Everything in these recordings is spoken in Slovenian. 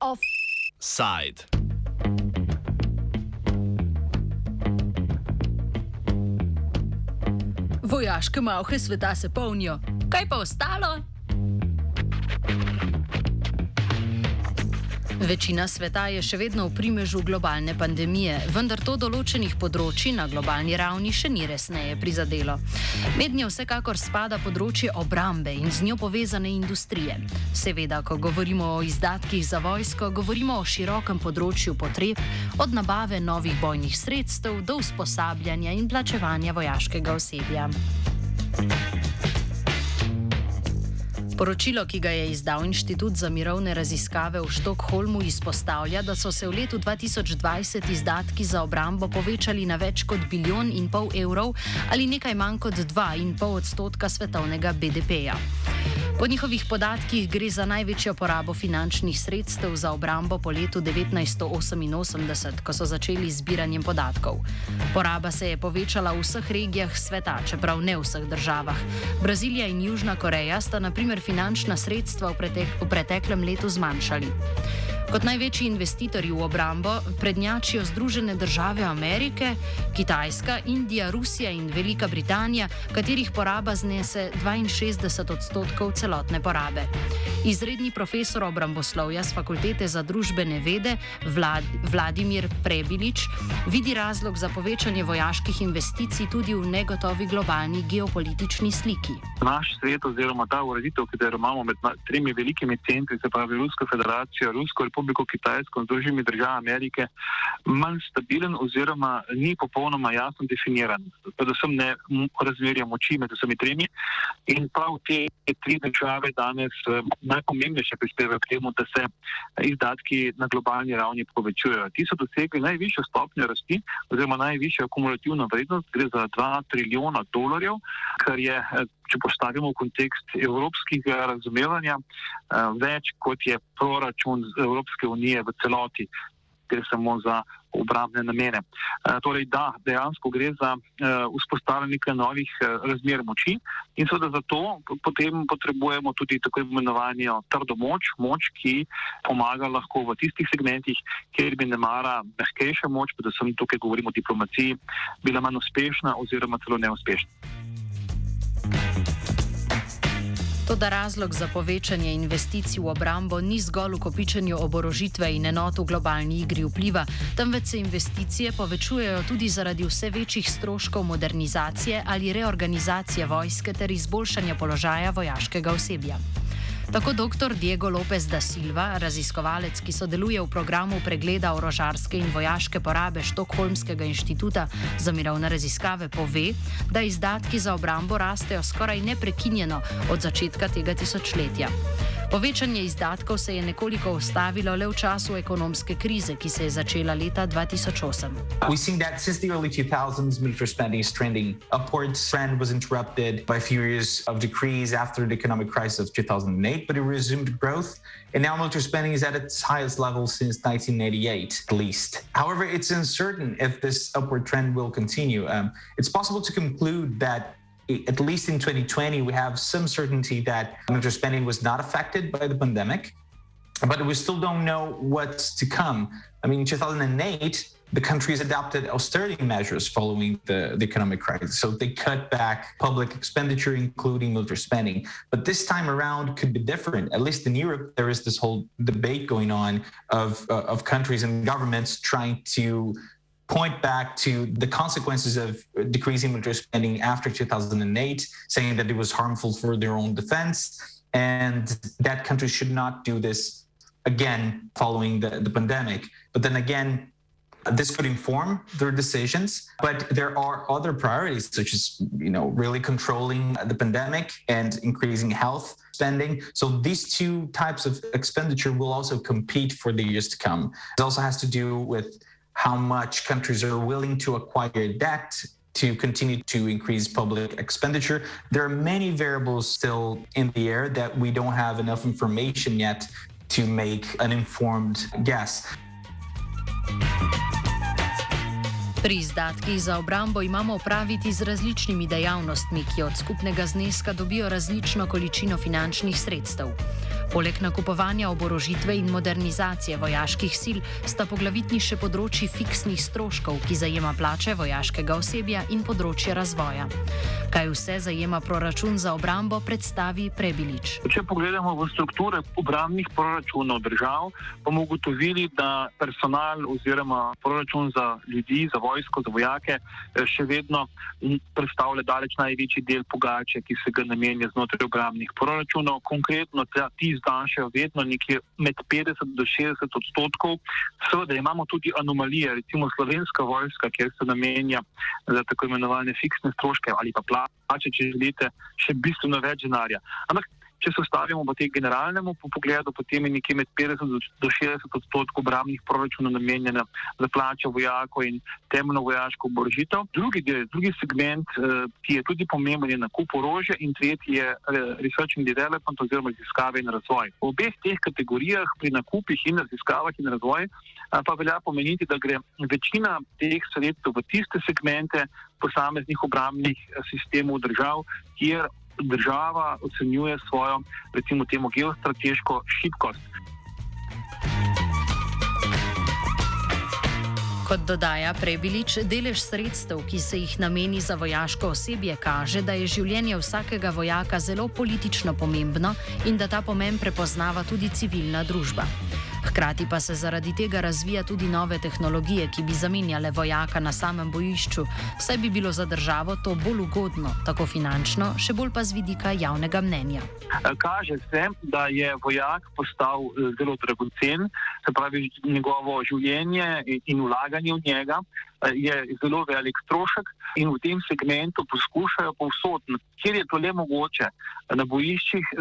Offside. Vojaške malhe sveta se polnijo. Kaj pa ostalo? Večina sveta je še vedno v primežu globalne pandemije, vendar to določenih področji na globalni ravni še ni resneje prizadelo. Mednje vsekakor spada področje obrambe in z njo povezane industrije. Seveda, ko govorimo o izdatkih za vojsko, govorimo o širokem področju potreb, od nabave novih bojnih sredstev do usposabljanja in plačevanja vojaškega osebja. Poročilo, ki ga je izdal Inštitut za mirovne raziskave v Štokholmu, izpostavlja, da so se v letu 2020 izdatki za obrambo povečali na več kot bilijon in pol evrov ali nekaj manj kot 2,5 odstotka svetovnega BDP-ja. Po njihovih podatkih gre za največjo porabo finančnih sredstev za obrambo po letu 1988, ko so začeli z zbiranjem podatkov. Poraba se je povečala v vseh regijah sveta, čeprav ne v vseh državah. Brazilija in Južna Koreja sta naprimer finančna sredstva v, pretek v preteklem letu zmanjšali. Kot največji investitorji v obrambo prednjačijo Združene države Amerike, Kitajska, Indija, Rusija in Velika Britanija, katerih poraba znese 62 odstotkov celotne porabe. Izredni profesor obramboslovja z Fakultete za družbene vede Vlad Vladimir Prebilič vidi razlog za povečanje vojaških investicij tudi v negotovi globalni geopolitični sliki. Naš svet oziroma ta ureditev, ki jo imamo med tremi velikimi centri, se pravi Rusko federacijo, Rusko republiko, Kitajsko in Združenimi državami Amerike manj stabilen oziroma ni popolnoma jasno definiran. Predvsem ne razmerja moči med vsemi tremi in prav te tri države danes eh, najpomembnejše prispevajo k temu, da se izdatki na globalni ravni povečujejo. Ti so dosegli najvišjo stopnjo rasti oziroma najvišjo akumulativno vrednost, gre za 2 trilijona dolarjev, kar je če postavimo v kontekst evropskega razumevanja, eh, več kot je proračun Evropske unije v celoti, gre samo za obrambne namene. Eh, torej, da, dejansko gre za eh, vzpostavljanje novih razmer moči in seveda zato potem potrebujemo tudi tako imenovanje trdo moč, moč, ki pomaga lahko v tistih segmentih, kjer bi ne mara mehkejša moč, predvsem tukaj govorimo o diplomaciji, bila manj uspešna oziroma celo neuspešna. Toda razlog za povečanje investicij v obrambo ni zgolj v kopičenju oborožitve in enot v globalni igri vpliva, temveč se investicije povečujejo tudi zaradi vse večjih stroškov modernizacije ali reorganizacije vojske ter izboljšanja položaja vojaškega osebja. Tako dr. Diego López da Silva, raziskovalec, ki sodeluje v programu pregleda orožarske in vojaške porabe Štokholmskega inštituta za mirovne raziskave, pove, da izdatki za obrambo rastejo skoraj neprekinjeno od začetka tega tisočletja. Povečanje izdatkov se je nekoliko ustavilo le času ekonomske krize, ki se začela leta 2008. We've seen that since the early 2000s, military spending is trending upwards. Trend was interrupted by a few years of decrease after the economic crisis of 2008, but it resumed growth. And now military spending is at its highest level since 1988, at least. However, it's uncertain if this upward trend will continue. Um, it's possible to conclude that at least in 2020, we have some certainty that military spending was not affected by the pandemic, but we still don't know what's to come. I mean, in 2008, the countries adopted austerity measures following the, the economic crisis. So they cut back public expenditure, including military spending. But this time around could be different. At least in Europe, there is this whole debate going on of, uh, of countries and governments trying to point back to the consequences of decreasing military spending after 2008, saying that it was harmful for their own defense, and that countries should not do this again following the, the pandemic. But then again, this could inform their decisions, but there are other priorities, such as you know, really controlling the pandemic and increasing health spending. So these two types of expenditure will also compete for the years to come. It also has to do with how much countries are willing to acquire debt to continue to increase public expenditure. There are many variables still in the air that we don't have enough information yet to make an informed guess. Pri izdatkih za obrambo imamo opraviti z različnimi dejavnostmi, ki od skupnega zneska dobijo različno količino finančnih sredstev. Poleg nakupovanja oborožitve in modernizacije vojaških sil sta poglavitni še področji fiksnih stroškov, ki zajema plače vojaškega osebja in področje razvoja. Kaj vse zajema proračun za obrambo, predstavi Prebilič. Če pogledamo v strukture obrambnih proračunov držav, bomo ugotovili, da personal oziroma proračun za ljudi, za vojsko, za vojake eh, še vedno predstavlja daleč največji del pogače, ki se ga namenja znotraj obrambnih proračunov. Konkretno ti znašajo vedno nekje med 50 do 60 odstotkov. Seveda imamo tudi anomalije, recimo slovenska vojska, kjer se namenja za tako imenovane fiksne stroške ali pa plače, če želite, še bistveno več denarja. Ampak Če se ustavimo v tem generalnem pogledu, potem je nekje med 50 do 60 odstotkov obramnih proračunov namenjena za plače vojakov in temeljno vojaško oborožitev. Drugi, drugi segment, eh, ki je tudi pomemben, je nakup orožja in tretji je eh, research and development oziroma raziskave in razvoj. V obeh teh kategorijah pri nakupih in raziskavah in razvoj eh, pa velja pomeniti, da gre večina teh sredstev v tiste segmente posameznih obramnih sistemov držav, kjer država ocenjuje svojo, recimo, temu geostrateško šibkost. Kot dodaja Prebilič, delež sredstev, ki se jih nameni za vojaško osebje, kaže, da je življenje vsakega vojaka zelo politično pomembno in da ta pomen prepoznava tudi civilna družba. Hkrati pa se zaradi tega razvija tudi nove tehnologije, ki bi zamenjale vojaka na samem bojišču, saj bi bilo za državo to bolj ugodno, tako finančno, še bolj pa z vidika javnega mnenja. Kaže se, da je vojak postal eh, zelo dragocen, se pravi njegovo življenje in vlaganje v njega je zelo velik strošek in v tem segmentu poskušajo povsod, kjer je to le mogoče, na bojiščih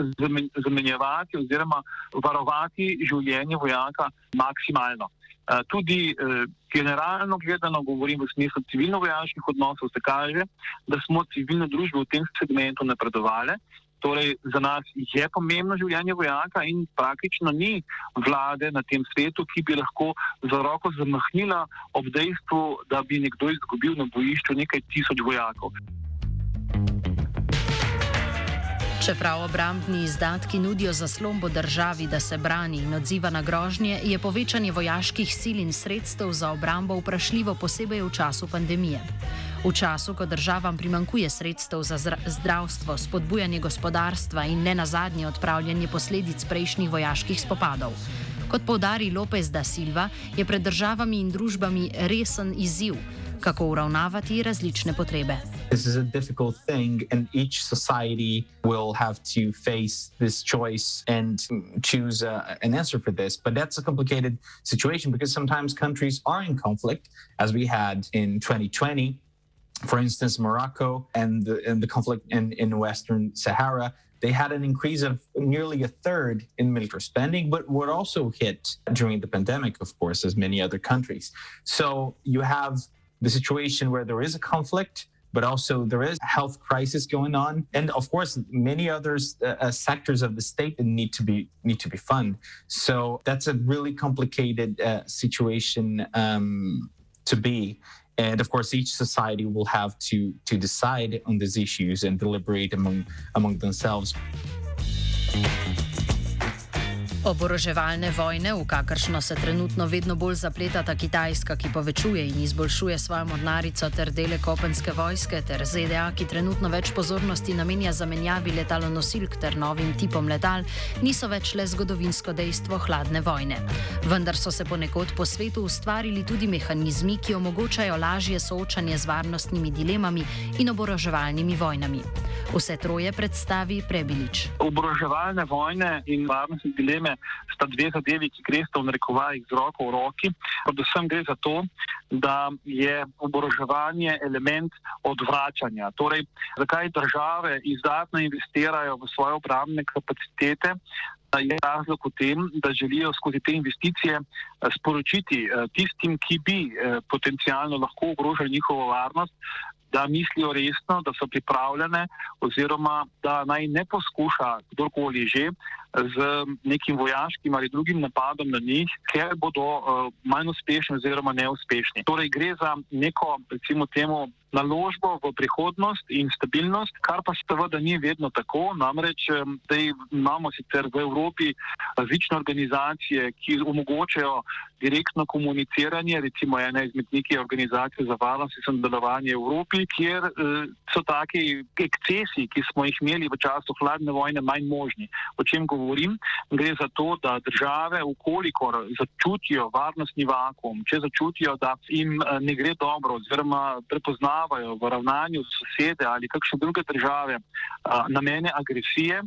zamenjevati oziroma varovati življenje vojaka maksimalno. Tudi generalno gledano, govorim v smislu civilno-vojaških odnosov, se kaže, da smo civilne družbe v tem segmentu napredovali. Torej, za nas je pomembno življenje vojaka in praktično ni vlade na tem svetu, ki bi lahko za roko zamahnila ob dejstvu, da bi nekdo izgubil na bojišču nekaj tisoč vojakov. Čeprav obrambni izdatki nudijo zaslombo državi, da se brani in odziva na grožnje, je povečanje vojaških sil in sredstev za obrambo vprašljivo posebej v času pandemije. V času, ko državam primankuje sredstev za zdravstvo, spodbujanje gospodarstva in ne nazadnje odpravljanje posledic prejšnjih vojaških spopadov. Kot povdari Lopez da Silva, je pred državami in družbami resen izziv, kako uravnavati različne potrebe. This is a difficult thing, and each society will have to face this choice and choose uh, an answer for this. But that's a complicated situation because sometimes countries are in conflict, as we had in 2020. For instance, Morocco and the, and the conflict in, in Western Sahara, they had an increase of nearly a third in military spending, but were also hit during the pandemic, of course, as many other countries. So you have the situation where there is a conflict, but also there is a health crisis going on, and of course, many other uh, uh, sectors of the state need to be need to be funded. So that's a really complicated uh, situation um, to be. And of course, each society will have to, to decide on these issues and deliberate among, among themselves. Oboroževalne vojne, v kakršno se trenutno vedno bolj zapletata Kitajska, ki povečuje in izboljšuje svojo mornarico ter dele kopenske vojske, ter ZDA, ki trenutno več pozornosti namenja zamenjavi letalonosilk ter novim tipom letal, niso več le zgodovinsko dejstvo hladne vojne. Vendar so se ponekod po svetu ustvarili tudi mehanizmi, ki omogočajo lažje soočanje z varnostnimi dilemami in oboroževalnimi vojnami. Vse troje predstavi Prebilič. Oboroževalne vojne in varnostne dileme sta dve zadevi, ki gresta v narekovajih z roko v roki. Predvsem gre za to, da je oboroževanje element odvračanja. Torej, zakaj države izdatno investirajo v svoje obrambne kapacitete? Je razlog v tem, da želijo skozi te investicije eh, sporočiti eh, tistim, ki bi eh, potencialno lahko ogrožali njihovo varnost, da mislijo resno, da so pripravljene, oziroma da naj ne poskuša kdorkoli že z nekim vojaškim ali drugim napadom na njih, ker bodo uh, manj uspešni oziroma neuspešni. Torej gre za neko, recimo temu, naložbo v prihodnost in stabilnost, kar pa seveda ni vedno tako. Namreč, da imamo sicer v Evropi različne organizacije, ki omogočajo direktno komuniciranje, recimo ena izmed nekih organizacij za varnost in sodelovanje v Evropi, kjer so taki ekscesi, ki smo jih imeli v času hladne vojne, manj možni. O čem govorim? Gre za to, da države, ukolikor začutijo varnostni vakum, če začutijo, da jim ne gre dobro oziroma prepoznajo, obravnavajo v ravnanju sosede ali kakšne druge države namene agresije,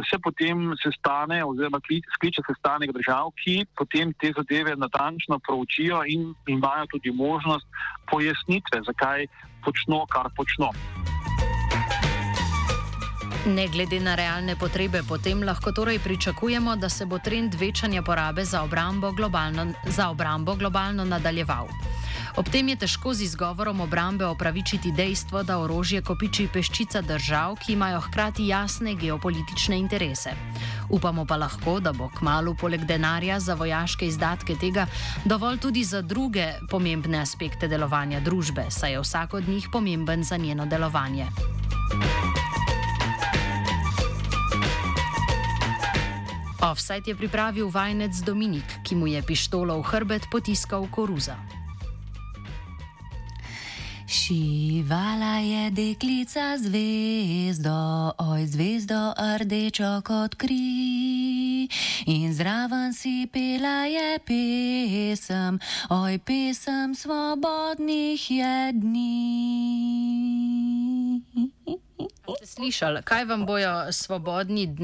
se potem sestane oziroma skliče sestanek držav, ki potem te zadeve natančno proučijo in imajo tudi možnost pojasnitve, zakaj počno, kar počno. Ne glede na realne potrebe, potem lahko torej pričakujemo, da se bo trend večanja porabe za obrambo globalno, za obrambo globalno nadaljeval. Ob tem je težko z izgovorom obrambe opravičiti dejstvo, da orožje kopiči peščica držav, ki imajo hkrati jasne geopolitične interese. Upamo pa lahko, da bo kmalo poleg denarja za vojaške izdatke tega dovolj tudi za druge pomembne aspekte delovanja družbe, saj je vsak od njih pomemben za njeno delovanje. Offside je pripravil vajenec Dominik, ki mu je pištolo v hrbet potiskal koruza. Šivala je deklica zvezdo, oj zvezdo rdečo kot kri. In zraven si pela je pesem, oj pesem svobodnih je dni. Ste slišali, kaj vam bojo svobodni dnevi?